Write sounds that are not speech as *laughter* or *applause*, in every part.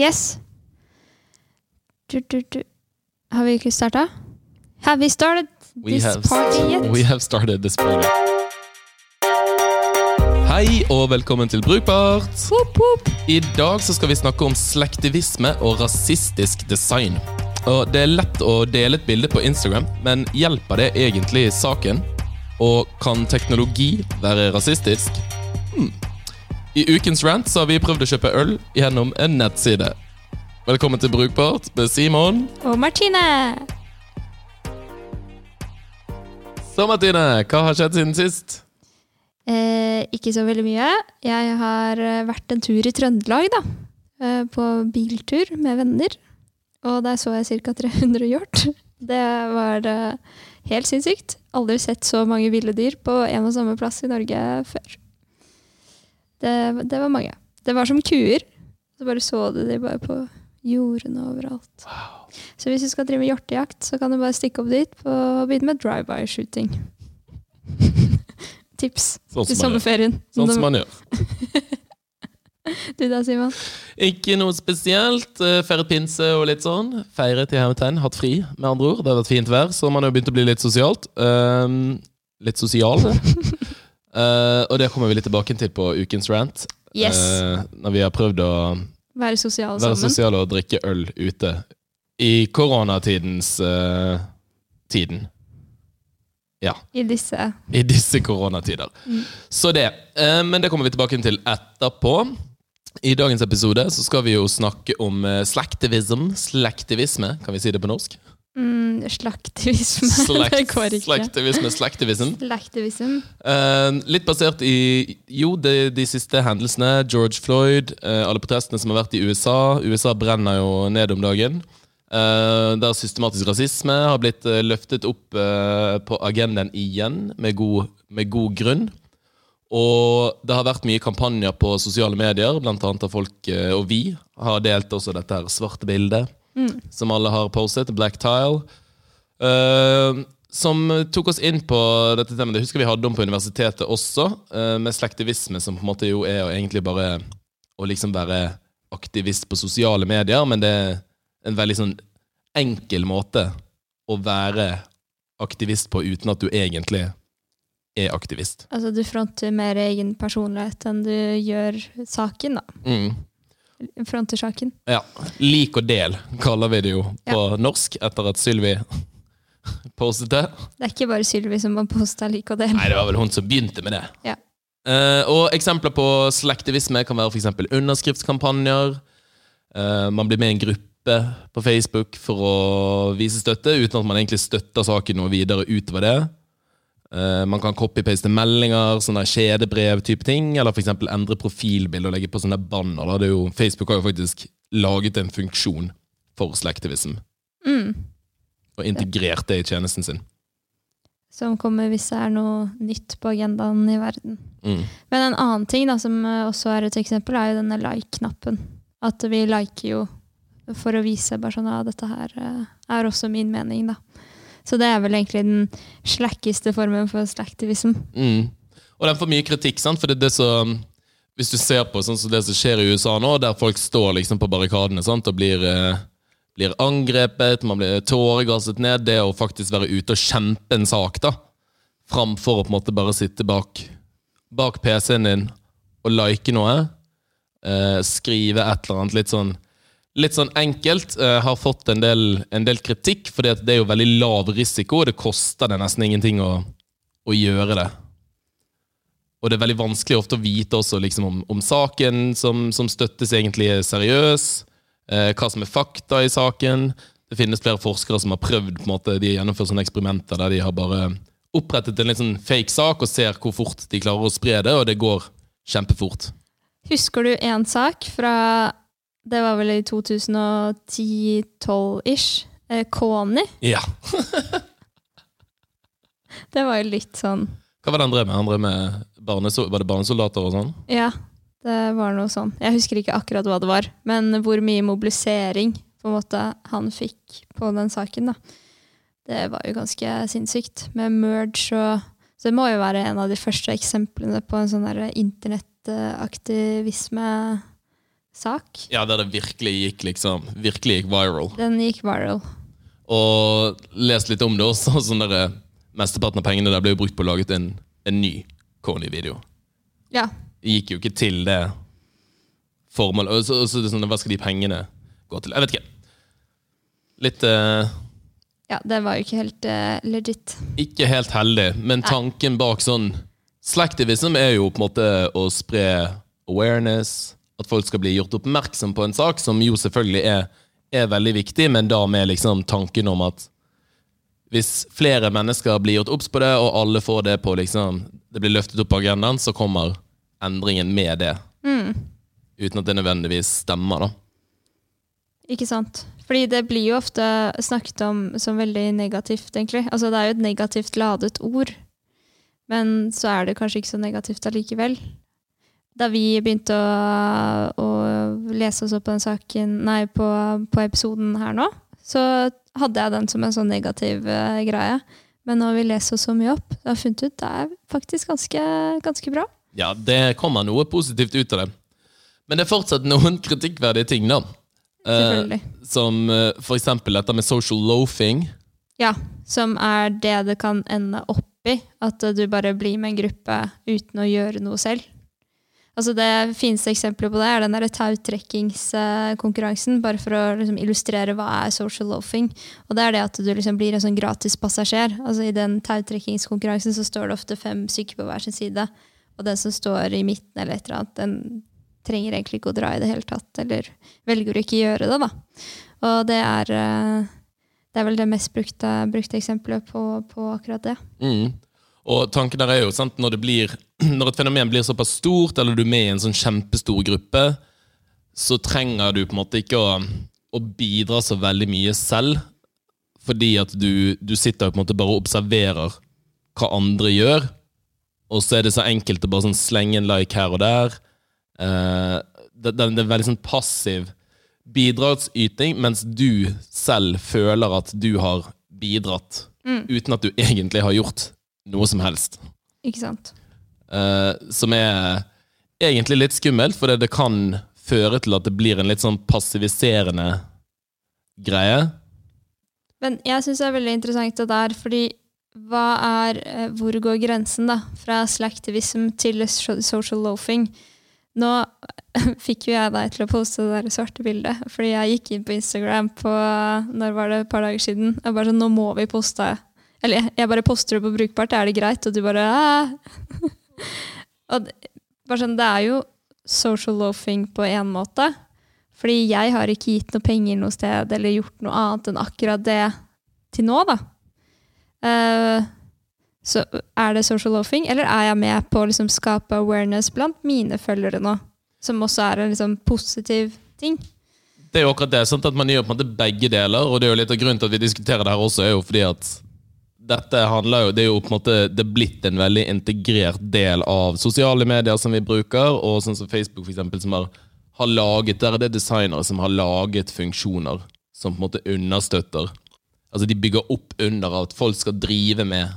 Yes. Du, du, du. Har vi ikke starta? Have we started We this have, party yet? we have started this party. Hei og velkommen til Brukbart. Woop, woop. I dag så skal vi snakke om slektivisme og rasistisk design. Og Det er lett å dele et bilde på Instagram, men hjelper det egentlig saken? Og kan teknologi være rasistisk? Hmm. I ukens rant så har vi prøvd å kjøpe øl gjennom en nettside. Velkommen til Brukbart med Simon. Og Martine! Så Martine, hva har skjedd siden sist? Eh, ikke så veldig mye. Jeg har eh, vært en tur i Trøndelag, da. Eh, på biltur med venner. Og der så jeg ca. 300 hjort. *laughs* Det var eh, helt sinnssykt. Aldri sett så mange ville dyr på en og samme plass i Norge før. Det, det var mange. Det var som kuer. Så bare så du de bare på jordene overalt. Så hvis du skal drive med hjortejakt, så kan du bare stikke opp dit på, og begynne med drive-by-shooting. *laughs* Tips Sånn til sommerferien. Sånn som man gjør. *laughs* Du da, Simon? Ikke noe spesielt. Eh, Feiret pinse og litt sånn. Feiret i hermetegn. Hatt fri, med andre ord. Det har vært fint vær, så man har begynt å bli litt sosialt. Um, litt sosial. *laughs* Eh, og det kommer vi litt tilbake til på ukens rant. Yes. Uh, når vi har prøvd å Være sosiale være sammen. sosiale og drikke øl ute. I koronatidens uh, tiden. Ja. I disse. I disse koronatider. Mm. Så det. Men det kommer vi tilbake til etterpå. I dagens episode så skal vi jo snakke om slektivism. Slektivisme, kan vi si det på norsk? Mm, slaktivisme. *laughs* det går ikke. Slaktivisme, slaktivism. Slaktivism. Uh, litt basert i jo, de, de siste hendelsene. George Floyd, uh, alle protestene som har vært i USA. USA brenner jo ned om dagen. Uh, der systematisk rasisme har blitt løftet opp på agendaen igjen, med god, med god grunn. Og det har vært mye kampanjer på sosiale medier, blant annet av folk, og vi har delt også dette her svarte bildet, som alle har postet, Black Tile. Uh, som tok oss inn på dette temaet. Det husker vi hadde om på universitetet også, uh, med slektivisme, som på en måte jo er å egentlig bare å liksom være aktivist på sosiale medier, men det er en veldig sånn enkel måte å være aktivist på uten at du egentlig er aktivist. Altså, du fronter mer egen personlighet enn du gjør saken, da. Mm. Fronter saken. Ja. Lik og del kaller vi det jo på norsk, etter at Sylvi *laughs* postet det. Det er ikke bare Sylvi som har posta lik og del. Nei, det var vel hun som begynte med det. Ja. Uh, og eksempler på slektivisme kan være f.eks. underskriftskampanjer. Uh, man blir med i en gruppe på Facebook for å vise støtte, uten at man egentlig støtter saken noe videre utover det. Eh, man kan copy-paste meldinger, sånne kjedebrev-type ting, eller f.eks. endre profilbilde og legge på sånne banner. Er jo, Facebook har jo faktisk laget en funksjon for slektivism, Mm. og integrert det i tjenesten sin. Som kommer hvis det er noe nytt på agendaen i verden. Mm. Men en annen ting da, som eh, også er et eksempel, er jo denne like-knappen. At vi liker jo for å vise bare sånn at dette her eh, er også min mening, da. Så det er vel egentlig den slakkeste formen for slaktivism. Mm. Og den får mye kritikk, sant? for det er det som Hvis du ser på sånn så det som skjer i USA nå, der folk står liksom på barrikadene sant? og blir, eh, blir angrepet, man blir tåregasset ned, det å faktisk være ute og kjempe en sak, da, framfor å på en måte bare sitte bak, bak PC-en din og like noe, eh, skrive et eller annet litt sånn Litt sånn enkelt. uh, har fått en del, en del kritikk, for det er jo veldig lav risiko, og det koster det nesten ingenting å, å gjøre det. Og det er veldig vanskelig ofte å vite også liksom om, om saken som, som støttes, egentlig er seriøs. uh, hva som er fakta i saken. Det finnes flere forskere som har prøvd på en måte, De har gjennomført sånne eksperimenter der de har bare opprettet en litt sånn fake sak og ser hvor fort de klarer å spre det, og det går kjempefort. Husker du en sak fra Det var vel i 2010-12-ish. Eh, Kony. Ja. *laughs* Det var jo litt sånn Hva var det han drev med? Han drev med barneso var det barnesoldater og sånn? Ja, det var noe sånn. Jeg husker ikke akkurat hva det var, men hvor mye mobilisering på en måte han fikk på den saken, da. Det var jo ganske sinnssykt. Med merge og Så det må jo være en av de første eksemplene på en sånn internettaktivisme sak. Ja, der det virkelig gikk liksom Virkelig gikk viral. Den gikk viral. Og lest litt om det også. *laughs* Sånn der, eh, Mesteparten av pengene der ble jo brukt på å lage en, en ny Kony-video. Ja. Gikk jo ikke til det formålet. Og så, og så sånn, hva skal de pengene gå til? Jeg vet ikke. Litt uh, ja, det var jo ikke helt uh, legit. ikke helt heldig, men tanken bak sånn Slacktivism er jo på en måte å spre awareness, at folk skal bli gjort oppmerksom på en sak, som jo selvfølgelig er, er veldig viktig, men da med liksom tanken om at hvis flere mennesker blir gjort obs på det, og alle får det på liksom Det blir løftet opp på agendaen, så kommer endringen med det. Uten at det nødvendigvis stemmer, da. Ikke sant? Fordi det blir jo ofte snakket om som veldig negativt, egentlig. Altså, det er jo et negativt ladet ord. Men så er det kanskje ikke så negativt allikevel. Da vi begynte å, å lese oss opp på den saken, nei, på, på episoden her nå, så hadde jeg den som en sånn negativ uh, greie. Men når vi leser oss så mye opp, så har jeg funnet ut det er faktisk ganske, ganske bra. Ja, det kommer noe positivt ut av det. Men det er fortsatt noen kritikkverdige ting, da. Eh, som eh, eksempel dette med social loafing. Ja, som er det det kan ende opp i. At du bare blir med en gruppe uten å gjøre noe selv. Altså Det fineste eksempelet på det er den tautrekkingskonkurransen. Bare for å liksom illustrere hva er social loafing. Og det er det at du liksom blir en sånn gratispassasjer. Altså I den tautrekkingskonkurransen så står det ofte fem stykker på hver sin side. Og den som står i midten, eller et eller annet, den trenger egentlig ikke å dra i det hele tatt. Eller velger å ikke gjøre det, da. Og det er, eh, det er vel det mest brukte, brukte eksempelet på, på akkurat det. Mm. Og tanken der er jo sant, når, det blir, *clears throat* når et fenomen blir såpass stort, eller du er med i en sånn kjempestor gruppe, så trenger du på en måte ikke å, å bidra så veldig mye selv. Fordi at du, du sitter og på en måte bare og observerer hva andre gjør. Og så er det så enkelt å bare sånn slenge en like her og der. Eh, det, det, er veldig sånn passiv bidragsyting, mens du selv føler at du har bidratt, uten at du egentlig har gjort noe som helst. Ikke sant? Uh, som er egentlig litt skummelt, for det kan føre til at det blir en litt sånn passiviserende greie. Men jeg syns det er veldig interessant det der, fordi hva er eh, Hvor går grensen, da? Fra slacktivism til social loafing. Nå *laughs* fikk jo jeg deg til å poste det der svarte bildet, fordi jeg gikk inn på Instagram på når var det, et par dager siden. Jeg bare sånn, nå må vi poste Eller jeg- bare poster det på Brukbart, er det greit? Og du bare «Æ». *laughs* Og det, bare sånn, det er jo social loafing på en måte. Fordi jeg har ikke gitt noe penger noe sted eller gjort noe annet enn akkurat det til nå, da. Uh, så er det social loafing, eller er jeg med på å liksom skape awareness blant mine følgere nå? Som også er en liksom positiv ting. Det er jo akkurat det, sant? at Man gjør på en måte begge deler, og det er jo litt av grunnen til at vi diskuterer det her også, er jo fordi at dette handler jo, Det er jo på en måte det er blitt en veldig integrert del av sosiale medier som vi bruker, og sånn som Facebook for eksempel, som har, har laget Der er det designere som har laget funksjoner som på en måte understøtter Altså De bygger opp under at folk skal drive med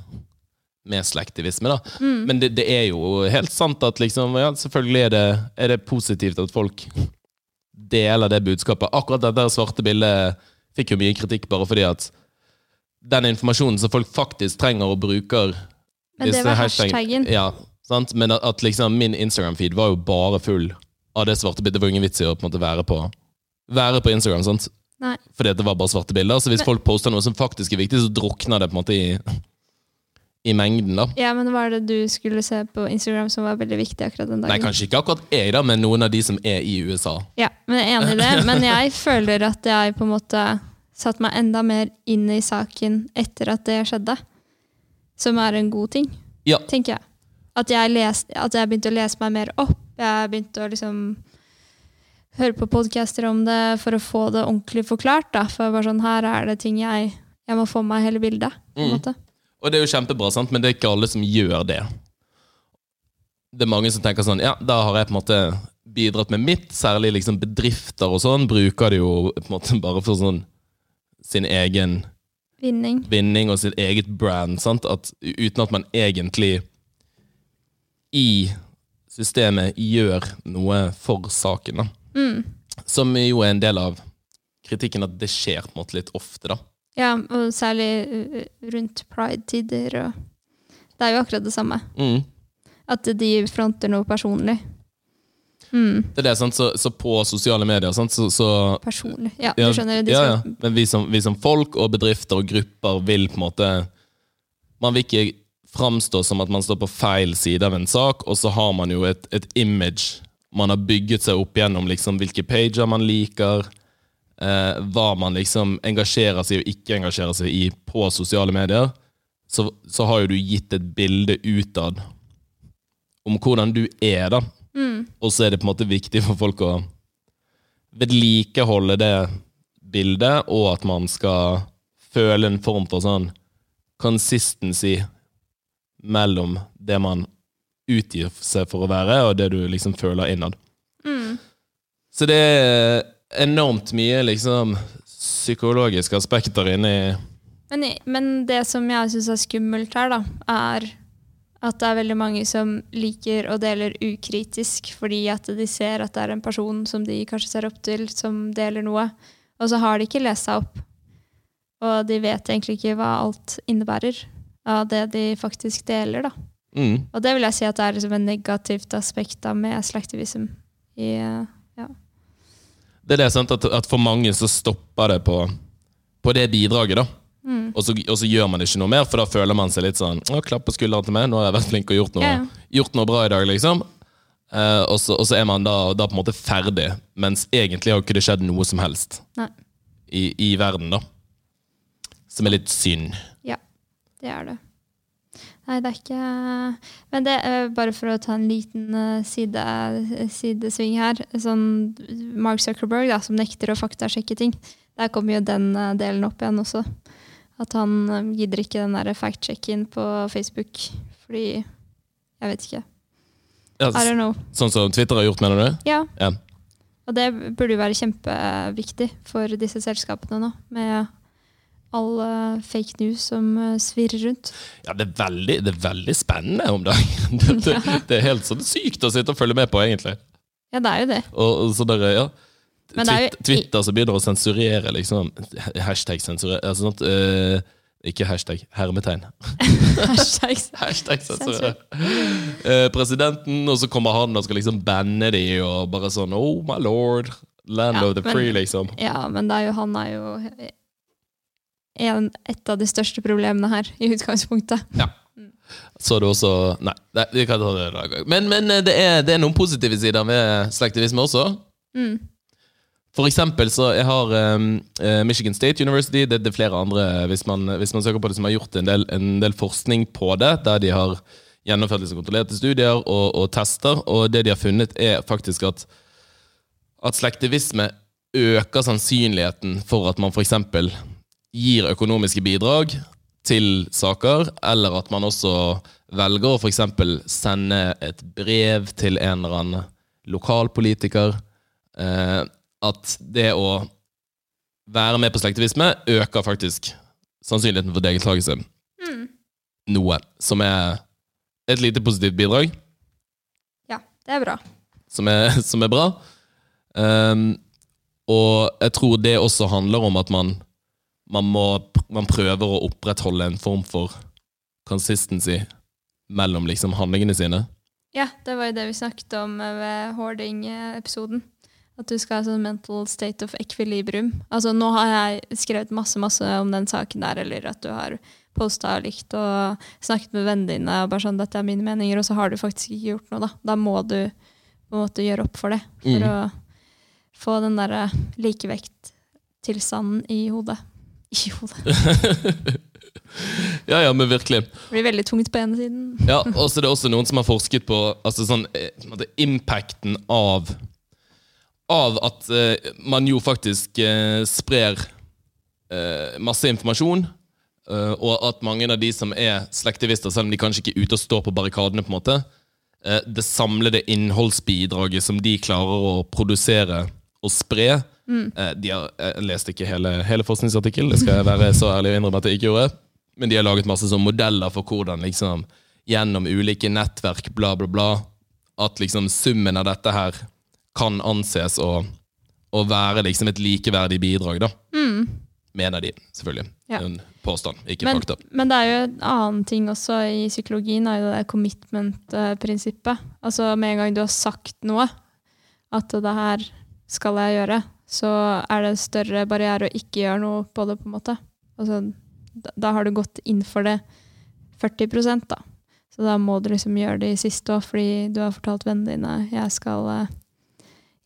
med slektivisme. da. Men det, det er jo helt sant at liksom, ja, selvfølgelig er det, er det positivt at folk deler det budskapet. Akkurat det der svarte bildet fikk jo mye kritikk bare fordi at den informasjonen som folk faktisk trenger og bruker Men det var hashtaggen. Ja, sant? Men at, at liksom min Instagram-feed var jo bare full av det svarte bildet. Det var ingen vits i å på en måte være på, være på Instagram. sant? Nei. Fordi at det var bare svarte bilder. Så hvis Men- folk poster noe som faktisk er viktig, så drukner det på en måte i, i mengden. da. Ja, men hva er det du skulle se på Instagram som var veldig viktig akkurat den dagen? Nei, kanskje ikke akkurat jeg, da, men noen av de som er i USA. Ja, men jeg er enig i det. *laughs* Men jeg føler at jeg på en måte satte meg enda mer inn i saken etter at det skjedde. Som er en god ting, Ja, tenker jeg. At jeg, les, at jeg begynte å lese meg mer opp. Jeg begynte å liksom høre på podcaster om det for å få det ordentlig forklart. Da. For bare sånn, her er det ting jeg Jeg må få meg hele bildet. på Mm. Og det er jo kjempebra, sant? men det er ikke alle som gjør det. Det er mange som tenker sånn Ja, da har jeg på en måte bidratt med mitt. Særlig liksom bedrifter og sånn bruker det jo på en måte bare for sånn sin egen Vinning. vinning og sitt eget brand. At, uten at man egentlig i systemet gjør noe for saken. Mm. Som jo er en del av kritikken at det skjer på en måte litt ofte, da. Ja, og særlig uh, rundt pride-tider og Det er jo akkurat det samme. Mm. At de fronter noe personlig. Mm, Det er det, sant? Så, så på sosiale medier sant? Så, så personlig. Ja, Ja, du skjønner. Ja, ja. Men vi som, vi som folk og bedrifter og grupper vil på en måte Man vil ikke framstå som at man står på feil side av en sak, og så har man jo et, et image man har bygget seg opp gjennom liksom, hvilke pager man liker, eh, hva man liksom engasjerer seg og ikke engasjerer seg i på sosiale medier. Så, så har jo du gitt et bilde utad om hvordan du er, da. Mm, Og så er det på en måte viktig for folk å vedlikeholde det bildet, og at man skal føle en form for sånn consistency mellom det man utgir seg for å være, og det du liksom føler innad. mm, Så det er enormt mye liksom psykologiske aspekter inni men, i- men det som jeg syns er skummelt her, da, er at det er veldig mange som liker og deler ukritisk fordi at de ser at det er en person som de kanskje ser opp til, som deler noe. Og så har de ikke lest seg opp. Og de vet egentlig ikke hva alt innebærer av det de faktisk deler, da. mm, Og det vil jeg si at det er liksom et negativt aspekt da med slektivism. I, eh, ja. Det er det, sant, at, at for mange så stopper det på, på det bidraget, da. Mm. Og så, og så gjør man ikke noe mer, for da føler man seg litt sånn Å, klapp på skulderen til meg, nå har jeg vært flink og gjort noe, ja. gjort noe bra i dag, liksom. Eh, og, så, og så er man da, da på en måte ferdig, mens egentlig har ikke det skjedd noe som helst i, i verden, da. Som er litt synd. Ja, det er det. Nei, det er ikke Men det er bare for å ta en liten eh, side, sidesving her. Sånn Mark Zuckerberg, da, som nekter å faktasjekke ting. Der kommer jo den delen opp igjen også. At han eh, gidder ikke den der fact-check-in på Facebook. Fordi Jeg vet ikke. Ja, I don't know. sånn som Twitter har gjort, mener du? Ja. Ja. Og det burde jo være kjempeviktig for disse selskapene nå. Med all uh, fake news som uh, svirrer rundt. Ja, det er veldig, det er veldig spennende om dagen. *laughs* Det, det, *laughs* det er helt sånn sykt å sitte og følge med på, egentlig. Ja, det er jo det. Og, og så der, ja Er Twitter, Twitter som begynner å sensurere, liksom. Hashtag sensurere altså, sånt, uh, Ikke hashtag, hermetegn. *laughs* Hashtag. Hashtag sensurere. Uh, presidenten, og så kommer han og skal liksom banne de, og bare sånn Oh my lord. Land Ja, of the men- free, liksom. Ja, men det er jo, han er jo en, et av de største problemene her, i utgangspunktet. Så er det også Nei, det, vi kan ta det en annen gang. Men, men eh, det, er, det er noen positive sider ved slektivisme også. Mm. For eksempel så jeg har um, eh, Michigan State University, det, det er flere andre hvis man, hvis man søker på det, som har gjort en del, en del forskning på det, der de har gjennomført liksom kontrollerte studier og, og tester, og det de har funnet er faktisk at, at slektivisme øker sannsynligheten for at man eksempel gir økonomiske bidrag til saker, eller at man også velger å eksempel sende et brev til en eller annen lokalpolitiker. Eh, at det å være med på slektivisme øker faktisk sannsynligheten for deltakelse Mm. noe, som er et lite positivt bidrag, Ja, det er bra. som er, *laughs* som er bra. Um, og jeg tror det også handler om at man, man, må, man prøver å opprettholde en form for consistency mellom liksom handlingene sine. Ja, det var jo det vi snakket om ved hoarding-episoden. At du skal ha sånn mental state of equilibrium. Altså, nå har jeg skrevet masse masse om den saken der, eller at du har posta og likt og snakket med vennene dine og bare sånn 'Dette er mine meninger', og så har du faktisk ikke gjort noe, da. Da må du på en måte gjøre opp for det. For Mm. å få den derre likevekttilstanden i hodet. I hodet. *laughs* ja, ja, men virkelig. Det blir veldig tungt på ene siden. Ja, og så er det også noen som har forsket på altså sånn, eh, impacten av Av at eh, man jo faktisk eh, sprer eh, masse informasjon, eh, og at mange av de som er slektivister, selv om de kanskje ikke er ute og står på barrikadene, på en måte, eh, det samlede innholdsbidraget som de klarer å produsere og spre eh, de har, Jeg leste ikke hele, hele forskningsartikkelen, det skal jeg være så ærlig å innrømme at jeg ikke gjorde. Men de har laget masse sånn modeller for hvordan liksom, gjennom ulike nettverk, bla, bla, bla, at liksom summen av dette her kan anses å, å være liksom et likeverdig bidrag, da. Mener de, selvfølgelig. Ja. En påstand, ikke Men, fakta. men det er jo en annen ting også i psykologien, er jo det commitment-prinsippet. Altså med en gang du har sagt noe, at det her skal jeg gjøre, så er det en større barriere å ikke gjøre noe på det, på en måte. Altså, da, da har du gått inn for det 40 da. Så da må du liksom gjøre det i siste òg, fordi du har fortalt vennene dine jeg skal, eh,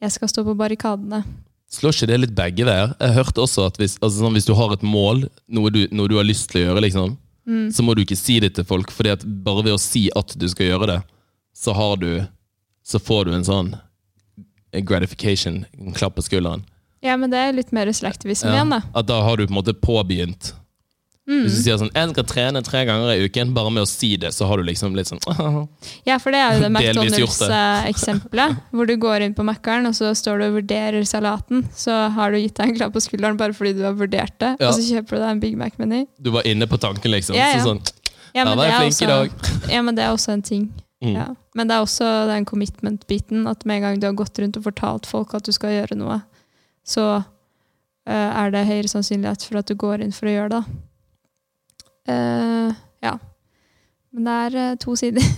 jeg skal stå på barrikadene. Slår ikke det litt begge veier? Jeg hørte også at hvis, altså sånn, hvis du har et mål, noe du, noe du har lyst til å gjøre, liksom, Mm. så må du ikke si det til folk, fordi at bare ved å si at du skal gjøre det, så har du Så får du en sånn gratification, en klapp på skulderen. Ja, men det er litt mer selektivisme igjen, da. At da har du på en måte påbegynt. Mm. Hvis du sier sånn 'Jeg skal trene tre ganger i uken', bare med å si det, så har du liksom litt sånn Ja, for det er jo det. *laughs* McDonald's-eksempelet. *laughs* Hvor du går inn på Mækkern, og så står du og vurderer salaten. Så har du gitt deg en klapp på skulderen bare fordi du har vurdert det, Ja. og så kjøper du deg en Big Mac-meny. Du var inne på tanken, liksom. Ja, ja. Så sånn Ja, men det er også- *laughs* Ja, men det er også en ting. Mm. Ja. Men det er også den commitment-biten, at med en gang du har gått rundt og fortalt folk at du skal gjøre noe, så uh, er det høyere sannsynlighet for at du går inn for å gjøre det. Eh, ja. Men det er eh, to sider. *laughs*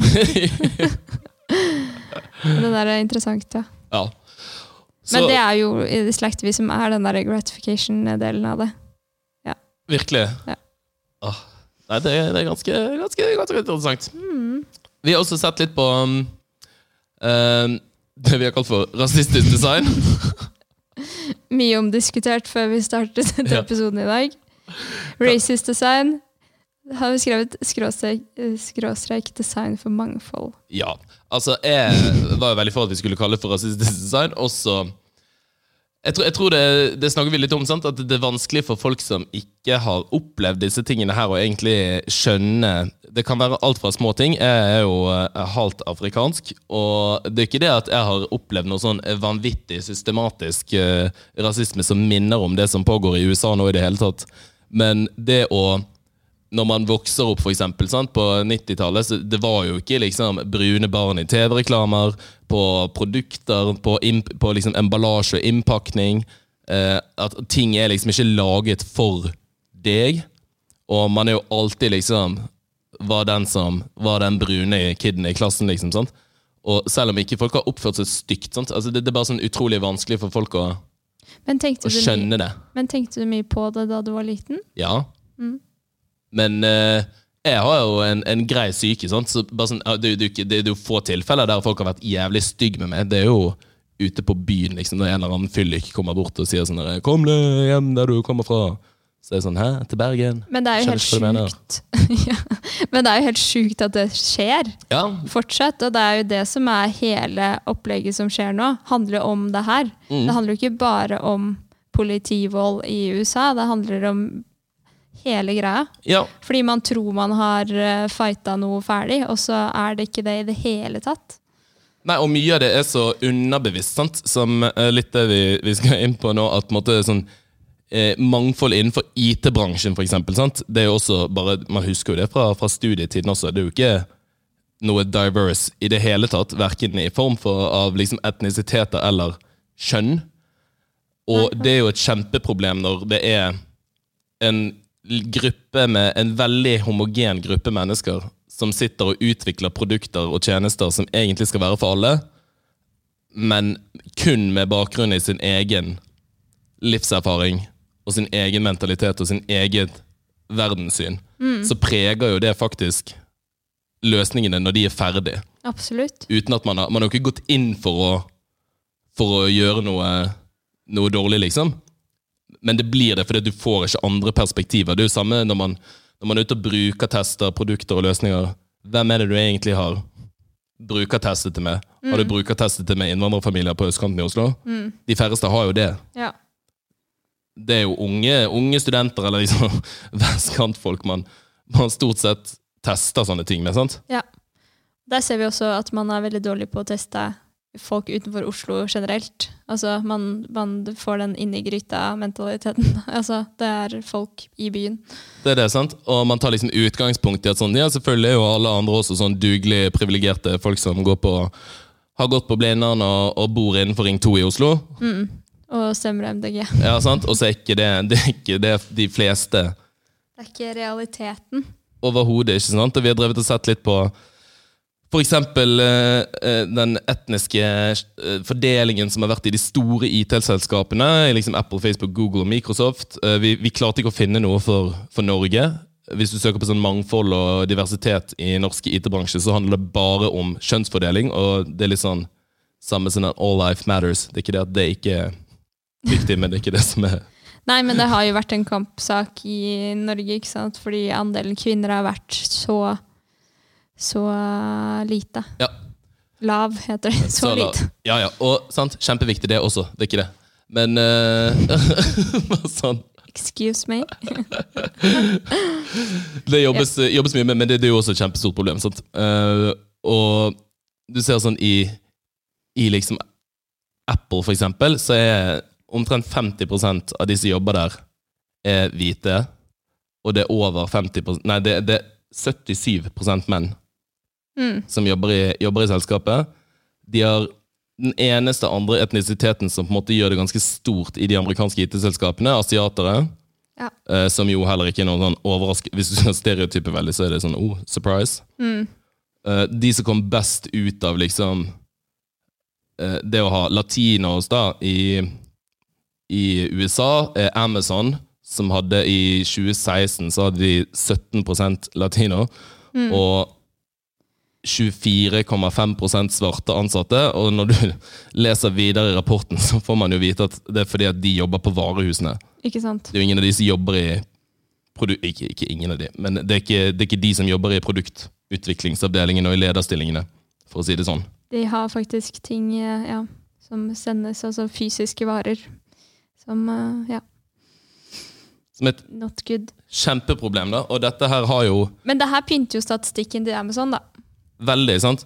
Men det der er interessant, ja. ja. Så Men det er jo i slekt vi som er den der gratification-delen av det. Ja. virkelig Ja. Ah, Nei, det det er ganske, ganske, ganske interessant. Mm. Vi har også sett litt på um, um, det vi har kalt for rasistisk design. *laughs* Mye omdiskutert før vi startet denne episoden i dag. Racist design har vi skrevet skråstrek, skråstrek design for mangfold. Ja, altså jeg var jo veldig for at vi skulle kalle det for rasistisk design. Også Jeg tror, jeg tror det, det snakker vi litt om, sant? at det er vanskelig for folk som ikke har opplevd disse tingene her, å egentlig skjønne Det kan være alt fra små ting. Jeg er jo eh, halvt afrikansk, og det er ikke det at jeg har opplevd noe sånn vanvittig systematisk eh, rasisme som minner om det som pågår i USA nå i det hele tatt. Men det å når man vokser opp, for eksempel, sant? på 90-tallet, så det var jo ikke liksom brune barn i TV-reklamer, på produkter, på, imp på liksom emballasje og innpakning. Eh, at ting er liksom ikke laget for deg. Og man er jo alltid liksom var den som var den brune kiden i klassen, liksom. sant? Og selv om ikke folk har oppført seg stygt, sant? Altså, det, det er bare sånn utrolig vanskelig for folk å, å mye, skjønne det. men tenkte du mye på det da du var liten? Ja. Mm. Men eh, jeg har jo en, en grei syke. Sant? Så sånn, det, det, er det er jo få tilfeller der folk har vært jævlig stygge med meg. Det er jo ute på byen liksom, når en eller annen fyllik kommer bort og sier sånn 'Kom deg hjem der du kommer fra'. Så er det sånn 'Hæ? Til Bergen?' Men det er jo helt sjukt. *laughs* ja. Men det er jo helt sjukt at det skjer Ja, fortsatt. Og det er jo det som er hele opplegget som skjer nå. handler om det her. Mm. Det handler jo ikke bare om politivold i USA. Det handler om hele greia. ja. Fordi man tror man har uh, fighta noe ferdig, og så er det ikke det i det hele tatt. Nei, og mye av det er så underbevisst, sant? som eh, litt det vi, vi skal inn på nå. At måte, sånn, eh, mangfold innenfor IT-bransjen, for eksempel. Sant? Det er jo også bare, Man husker jo det fra, fra studietiden også. Det er jo ikke noe diverse i det hele tatt. Verken i form for, av liksom etnisiteter eller kjønn. Og det er jo et kjempeproblem når det er en gruppe med en veldig homogen gruppe mennesker som sitter og utvikler produkter og tjenester som egentlig skal være for alle, men kun med bakgrunn i sin egen livserfaring og sin egen mentalitet og sin eget verdenssyn, så preger jo det faktisk løsningene når de er ferdig. Absolutt. Uten at man har, man har ikke gått inn for å, for å gjøre noe, noe dårlig, liksom. Men det blir det fordi du får ikke andre perspektiver. Det er jo samme når man, når man er ute og bruker tester, produkter og løsninger. Hvem er det du egentlig har brukertestet det med? Har du brukertestet det med innvandrerfamilier på østkanten i Oslo? De færreste har jo det. Ja. Det er jo unge, unge studenter eller liksom *laughs* vestkantfolk man, man stort sett tester sånne ting med. sant? ja. Der ser vi også at man er veldig dårlig på å teste folk utenfor Oslo generelt. Altså, man, man får den inni gryta-mentaliteten. *laughs* Altså, det er folk i byen. Det er det, sant? Og man tar liksom utgangspunkt i at sånn, ja, selvfølgelig er jo alle andre også sånn dugelig privilegerte folk som går på, har gått på Blindern og, og bor innenfor Ring 2 i Oslo. Og stemmer MDG. Ja, sant? Og så er ikke det, det er ikke det de fleste Det er ikke realiteten. overhodet. ikke sant? Og vi har drevet og sett litt på for eksempel eh, eh, den etniske eh, fordelingen som har vært i de store IT-selskapene, liksom Apple, Facebook, Google og Microsoft. Vi, vi klarte ikke å finne noe for, for Norge. Hvis du søker på sånn mangfold og diversitet i norske IT-bransje, så handler det bare om kjønnsfordeling, og det er litt sånn samme som all life matters. Det er ikke det at det ikke er viktig, men det er ikke det som er Nei, men det har jo vært en kampsak i Norge, ikke sant? fordi andelen kvinner har vært så så lite. Ja. Lav, heter det. Så, Så lite. Ja, ja. Og sant, kjempeviktig det også. Det er ikke det. Men *laughs* uh, sånn. Excuse me. *laughs* Det jobbes, jobbes mye med, men det, det er jo også et kjempestort problem. Sant? Uh, og du ser sånn i, i liksom Apple, for eksempel, så er omtrent 50% av de som jobber der, er hvite. Og det er over 50 Nei, det, det er 77% menn Mm. som jobber i, jobber i selskapet. De har den eneste andre etnisiteten som på en måte gjør det ganske stort i de amerikanske IT-selskapene, asiatere. Ja. Eh, som jo heller ikke er noen sånn overraskende Hvis du skal stereotype veldig, så er det sånn oh, surprise. Mm. Eh, de som kom best ut av liksom eh, det å ha latinos da i, i USA, er Amazon, som hadde i 2016 så hadde de 17% Mm. Og 24,5% svarte ansatte. Og når du *laughs* leser videre i rapporten, så får man jo vite at det er fordi at de jobber på varehusene. Ikke sant? Det er jo ingen av de som jobber i ikke, ikke ingen av de, men det er ikke, det er ikke de som jobber i produktutviklingsavdelingen og i lederstillingene, for å si det sånn. De har faktisk ting eh, ja, som sendes, altså fysiske varer, som eh, ja, Som et not good. kjempeproblem, da. Og dette her har jo Men det her pynter jo statistikken til Amazon, da. Veldig, sant?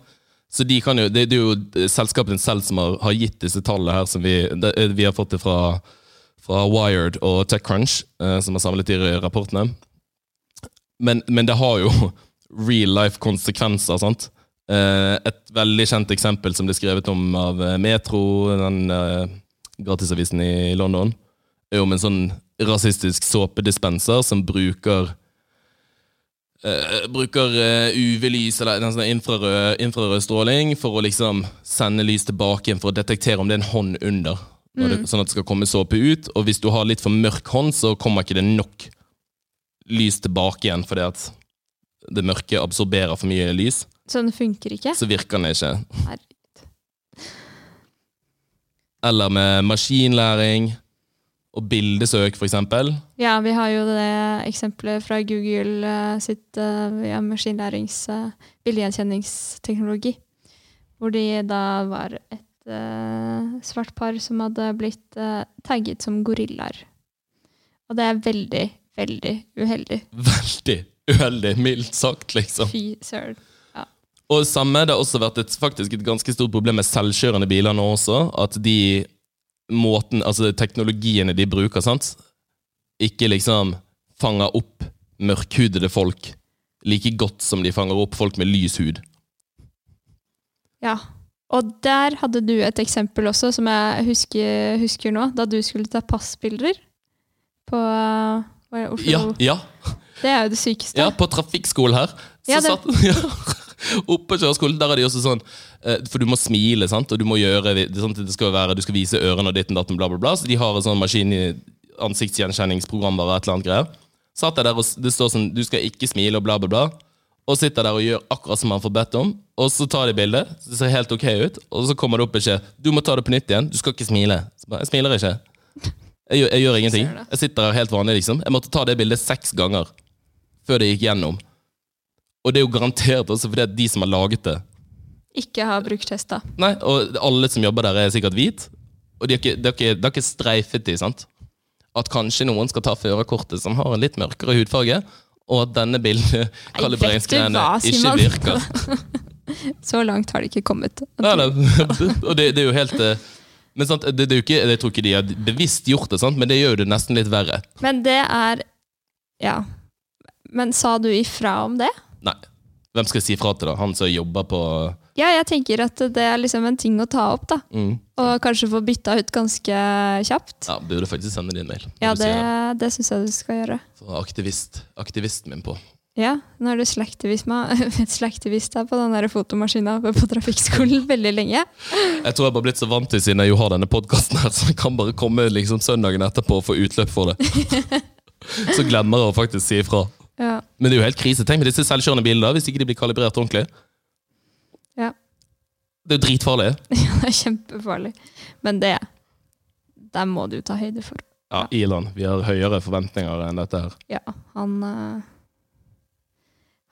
Så de jo, det, det er jo selskapene selv som har, har gitt disse tallene her, som vi, det, vi har fått det fra, fra Wired og TechCrunch, eh, som har samlet de rapportene. Men, men det har jo *laughs* real life konsekvenser, sant? Eh, et veldig kjent eksempel som ble skrevet om av eh, Metro, den eh, gratisavisen i London, er om en sånn rasistisk såpedispenser som bruker eh, bruker uh, UV-lys eller sånn infrarød, infrarød stråling for å liksom sende lys tilbake igjen for å detektere om det er en hånd under. Mm. det, sånn at det skal komme såpe ut. Og hvis du har litt for mørk hånd, så kommer ikke det nok lys tilbake igjen fordi at det mørke absorberer for mye lys. Så den funker ikke. Så virker den ikke. Herregud. Eller med maskinlæring og bildesøk, eksempel. Ja, vi har jo det eksempelet fra Google eh, sitt eh, ja, maskinlærings eh, bildegjenkjenningsteknologi. Hvor de da var et uh, svart par som hadde blitt uh, tagget som gorillaer. Og det er veldig, veldig uheldig. *laughs* Veldig uheldig, mildt sagt, liksom. Fy søren. Og samme, Det har også vært et, faktisk et ganske stort problem med selvkjørende biler nå også. At de måten, altså teknologiene de bruker, sant, ikke liksom fanger opp mørkhudede folk like godt som de fanger opp folk med lys hud. Ja. Og der hadde du et eksempel også, som jeg husker, husker nå, da du skulle ta passbilder på eh, Oslo. Ja, ja, Det er jo det sykeste. ja på trafikkskolen her. Så Ja, det- satt, *laughs* ja, Oppe på kjøreskolen, der er de også sånn eh, For du må smile, sant? og du må gjøre det, det skal være, du skal vise ørene og ditten datten, bla, bla, bla. Så de har en sånn maskin i ansiktsgjenkjenningsprogram bare et eller annet greier. Satt jeg der, og det står sånn Du skal ikke smile, og bla, bla, bla. Og sitter der og gjør akkurat som man får bedt om. Og så tar de bildet. Det ser helt ok ut. Og så kommer det opp beskjed. Du må ta det på nytt igjen. Du skal ikke smile. Så bare, Jeg smiler ikke. Jeg gjør, jeg gjør ingenting. Jeg sitter her helt vanlig, liksom. Jeg måtte ta det bildet seks ganger før det gikk gjennom. Og det er jo garantert også fordi at de som har laget det Ikke har brukt testa. Nei, og alle som jobber der, er sikkert hvit. Og de har ikke, de har ikke, de har ikke streifet de, sant? At kanskje noen skal ta førerkortet som har en litt mørkere hudfarge, og at denne bildekalibreringsgreiene ikke virker. *laughs* Så langt har det ikke kommet. Nei, nei, *laughs* og det, det er jo helt eh, Men sant, det, det er jo ikke, jeg tror ikke de har bevisst gjort det, sant? men det gjør jo det nesten litt verre. Men det er Ja. Men sa du ifra om det? Nei. Hvem skal jeg si fra til, da? Han som jobber på Ja, jeg tenker at det er liksom en ting å ta opp, da. Mm. Og kanskje få bytta ut ganske kjapt. Ja, Burde faktisk sende din mail. Ja, det, sier det syns jeg du skal gjøre. Så aktivist, aktivisten min på. Ja, nå er du slektivist *laughs* slektivist her på den der fotomaskina oppe på trafikkskolen *laughs* veldig lenge. Jeg tror jeg bare blitt så vant til siden jeg jo har denne podkasten, *laughs* så jeg kan bare komme liksom søndagen etterpå og få utløp for det. Så glemmer jeg å faktisk si ifra. Ja. Men det er jo helt krise. Tenk med disse selvkjørende bilene, hvis ikke de blir kalibrert ordentlig. Ja. Det er jo dritfarlig. *laughs* Ja, det er kjempefarlig. Men det Der må du ta høyde for. Ja, Elon, vi har høyere forventninger enn dette her. Ja, han eh,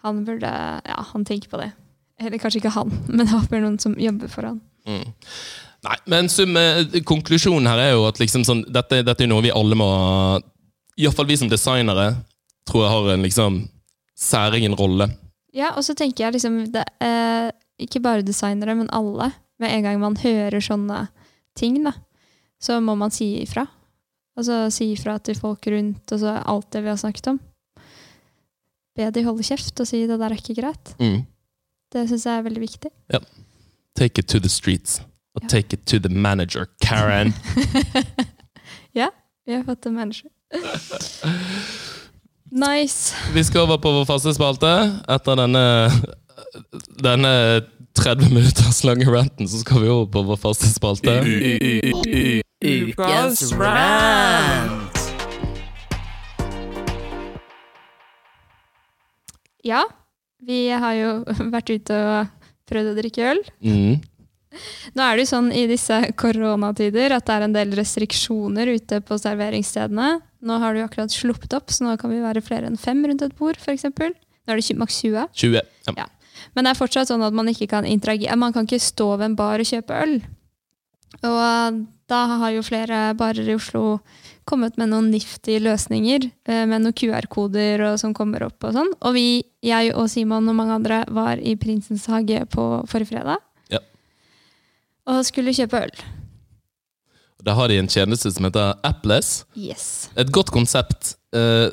Han burde Ja, han tenker på det. Eller kanskje ikke han, *laughs* men jeg håper noen som jobber for han. Mm. Nei, men sum, eh, konklusjonen her er jo at liksom sånn, dette, dette er noe vi alle må Iallfall vi som designere tror jeg har en liksom særegen rolle. Ja, og så tenker jeg liksom det, eh, Ikke bare designere, men alle. Med en gang man hører sånne ting, da, så må man si ifra. Altså si ifra til folk rundt, og så alt det vi har snakket om. Be de holde kjeft og si det der er ikke greit. Mm. Det syns jeg er veldig viktig. Ja. Take it to the streets. Og Ja. take it to the manager, Karen. *laughs* ja, Vi har fått en manager. *laughs* Nice. Vi skal over på vår faste spalte. Etter denne, denne 30 minutters lange ranten, så skal vi over på vår faste spalte. Ukas rant. Ja, vi har jo *laughs* vært ute og prøvd å drikke øl. Mm. *laughs* Nå er det jo sånn i disse koronatider at det er en del restriksjoner ute på serveringsstedene. Nå har du akkurat sluppet opp, så nå kan vi være flere enn fem rundt et bord, f.eks. Nå er det maks 20. 20. Ja. Ja. Men det er fortsatt sånn at man ikke kan interagere. Man kan ikke stå ved en bar og kjøpe øl. Og da har jo flere barer i Oslo kommet med noen nifty løsninger, eh, med noen QR-koder som kommer opp og sånn. Og vi, jeg og Simon og mange andre, var i Prinsens hage på forrige fredag. Og skulle kjøpe øl. Da har de en tjeneste som heter Appless. Yes. Et godt konsept. Eh,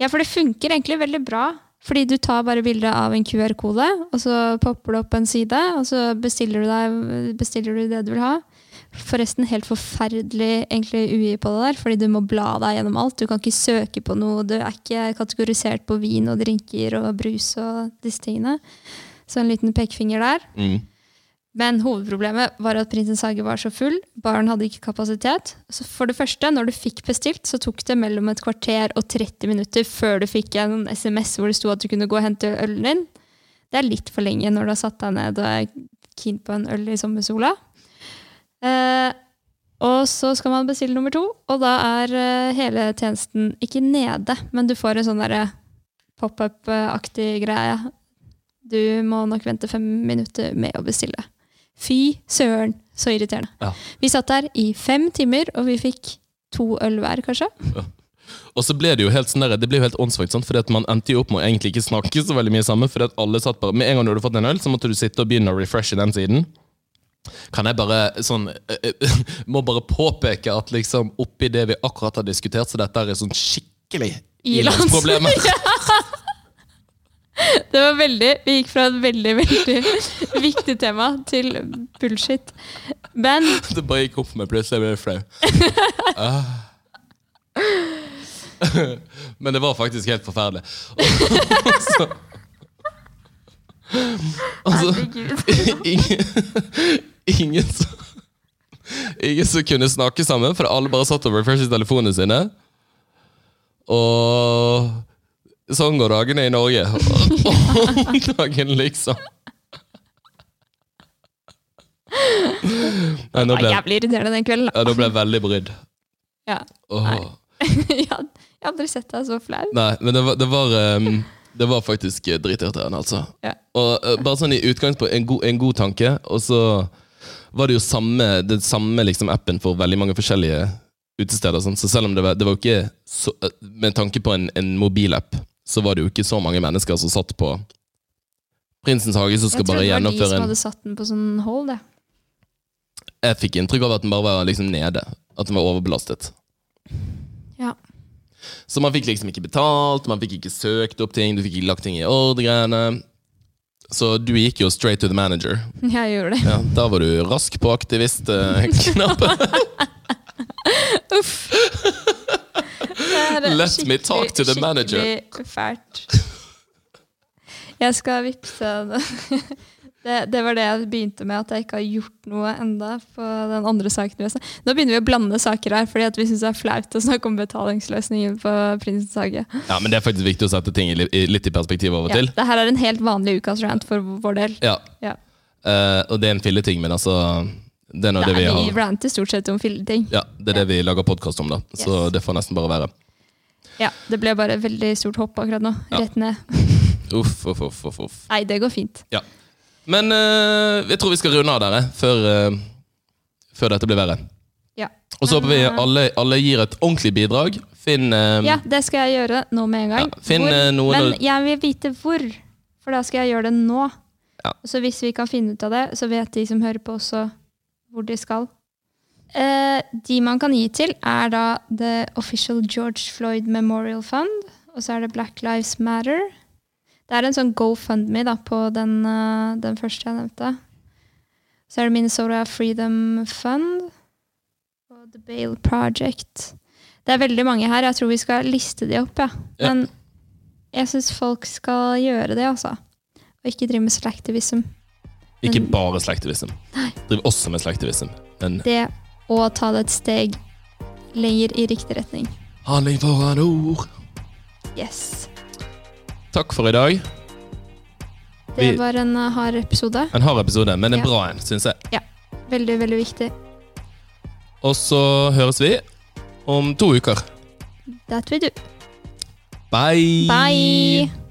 Ja, for det funker egentlig veldig bra. Fordi du tar bare bilde av en QR-kode, og så popper det opp en side, og så bestiller du, deg, bestiller du det du vil ha. Forresten helt forferdelig egentlig UI på det der, fordi du må bla deg gjennom alt. Du kan ikke søke på noe, du er ikke kategorisert på vin og drinker og brus og disse tingene. Så en liten pekefinger der. mm. Men hovedproblemet var at Prinsens hage var så full. Baren hadde ikke kapasitet. Så for det første, når du fikk bestilt, så tok det mellom et kvarter og 30 minutter før du fikk en SMS hvor det sto at du kunne gå og hente ølen din. Det er litt for lenge når du har satt deg ned og er keen på en øl i sommersola. Eh, og så skal man bestille nummer to, og da er eh, hele tjenesten ikke nede, men du får en sånn derre pop-up-aktig greie. Du må nok vente fem minutter med å bestille. Fy søren, så irriterende. Ja. Vi satt der i fem timer, og vi fikk to øl hver, kanskje. Og så ble det jo helt sånn der, det ble jo helt åndssvakt, for man endte jo opp med å egentlig ikke snakke så veldig mye sammen. at alle satt bare, Med en gang du hadde fått en øl, så måtte du sitte og begynne å refreshe den siden. Kan jeg bare sånn eh, eh, *laughs* Må bare påpeke at liksom oppi det vi akkurat har diskutert, så dette er sånn skikkelig Ilands. ilandsproblemer. *laughs* Det var veldig, Vi gikk fra et veldig veldig viktig tema til bullshit. Men Det bare gikk opp for meg plutselig. Jeg ble flau. Ah. Men det var faktisk helt forferdelig. Og så, altså, ingen, ingen, som, ingen som kunne snakke sammen, for alle bare satt og refreshet telefonene sine. Og sånn går dagene i Norge. Om dagen, liksom. Nei, nå det var jævlig irriterende den kvelden. ja, nå ble jeg veldig brydd. Ja. Nei. *laughs* jeg har aldri sett deg så flau. Nei, men det var, det var, um, det var faktisk eh, dritirriterende, altså. Ja. Og uh, bare sånn i utgangspunkt en, god- en god tanke, og så var det jo samme, det samme liksom appen for veldig mange forskjellige utesteder. Sånn. Så selv om det var, det var ikke så, eh, Med tanke på en, en mobilapp, så var det jo ikke så mange mennesker som satt på Prinsens hage, som skal Jeg tror det var de som hadde satt den på sånn hold. Det. Jeg fikk inntrykk av at den bare var liksom nede. At den var overbelastet. Ja. Så man fikk liksom ikke betalt, man fikk ikke søkt opp ting, du fikk ikke lagt ting i ordregreiene. Så du gikk jo straight to the manager. *laughs* Jeg gjorde det. Ja, da var du rask på aktivist-knappen. *laughs* Uff. *laughs* Det Let me talk to the manager. Skikkelig fælt. Jeg skal vippse det. *laughs* det. Det var det jeg begynte med, at jeg ikke har gjort noe enda på den andre saken. Nå begynner vi å blande saker her, fordi vi syns det er flaut å snakke om betalingsløsninger på Prinsens hage. Ja, men det er faktisk viktig å sette ting litt i perspektiv av og Ja, til. det her er en helt vanlig ukas rant for vår del. Ja. Ja. Uh, og det er en filleting, men altså Det er nå det Nei, vi vi har ranter stort sett om filleting. Ja, det er det vi lager podkast om, da. Så Yes. det får nesten bare være. Ja, det ble bare et veldig stort hopp akkurat nå. Ja. Rett ned. *laughs* Uff, uff, uff, uff, uff. Nei, det går fint. Ja. Men uh, jeg tror vi skal runde av dere før, uh, før dette blir verre. Ja. Og så håper vi eh, alle, alle gir et ordentlig bidrag. Finn uh, Ja, det skal jeg gjøre nå med en gang. Ja, finn, noen Men jeg vil vite hvor, for da skal jeg gjøre det nå. Ja. Så hvis vi kan finne ut av det, så vet de som hører på også hvor de skal. Eh, de man kan gi til, er da The Official George Floyd Memorial Fund, og så er det Black Lives Matter. Det er en sånn GoFundMe da, på den, eh, den første jeg nevnte. Så er det Minnesota Freedom Fund og The Bale Project. Det er veldig mange her. Jeg tror vi skal liste de opp, ja. Ja. Men jeg syns folk skal gjøre det, altså. Og ikke drive med slektivism Ikke bare slektivism. Driv også med slektivism. Men Det å ta det et steg lenger i riktig retning. handling foran ord. Yes. Takk for i dag. Det Vi- var en uh, hard episode. En hard episode, men en Ja. bra en, syns jeg. Ja. Veldig, veldig viktig. Og så høres vi om to uker. That we do. Bye! Bye!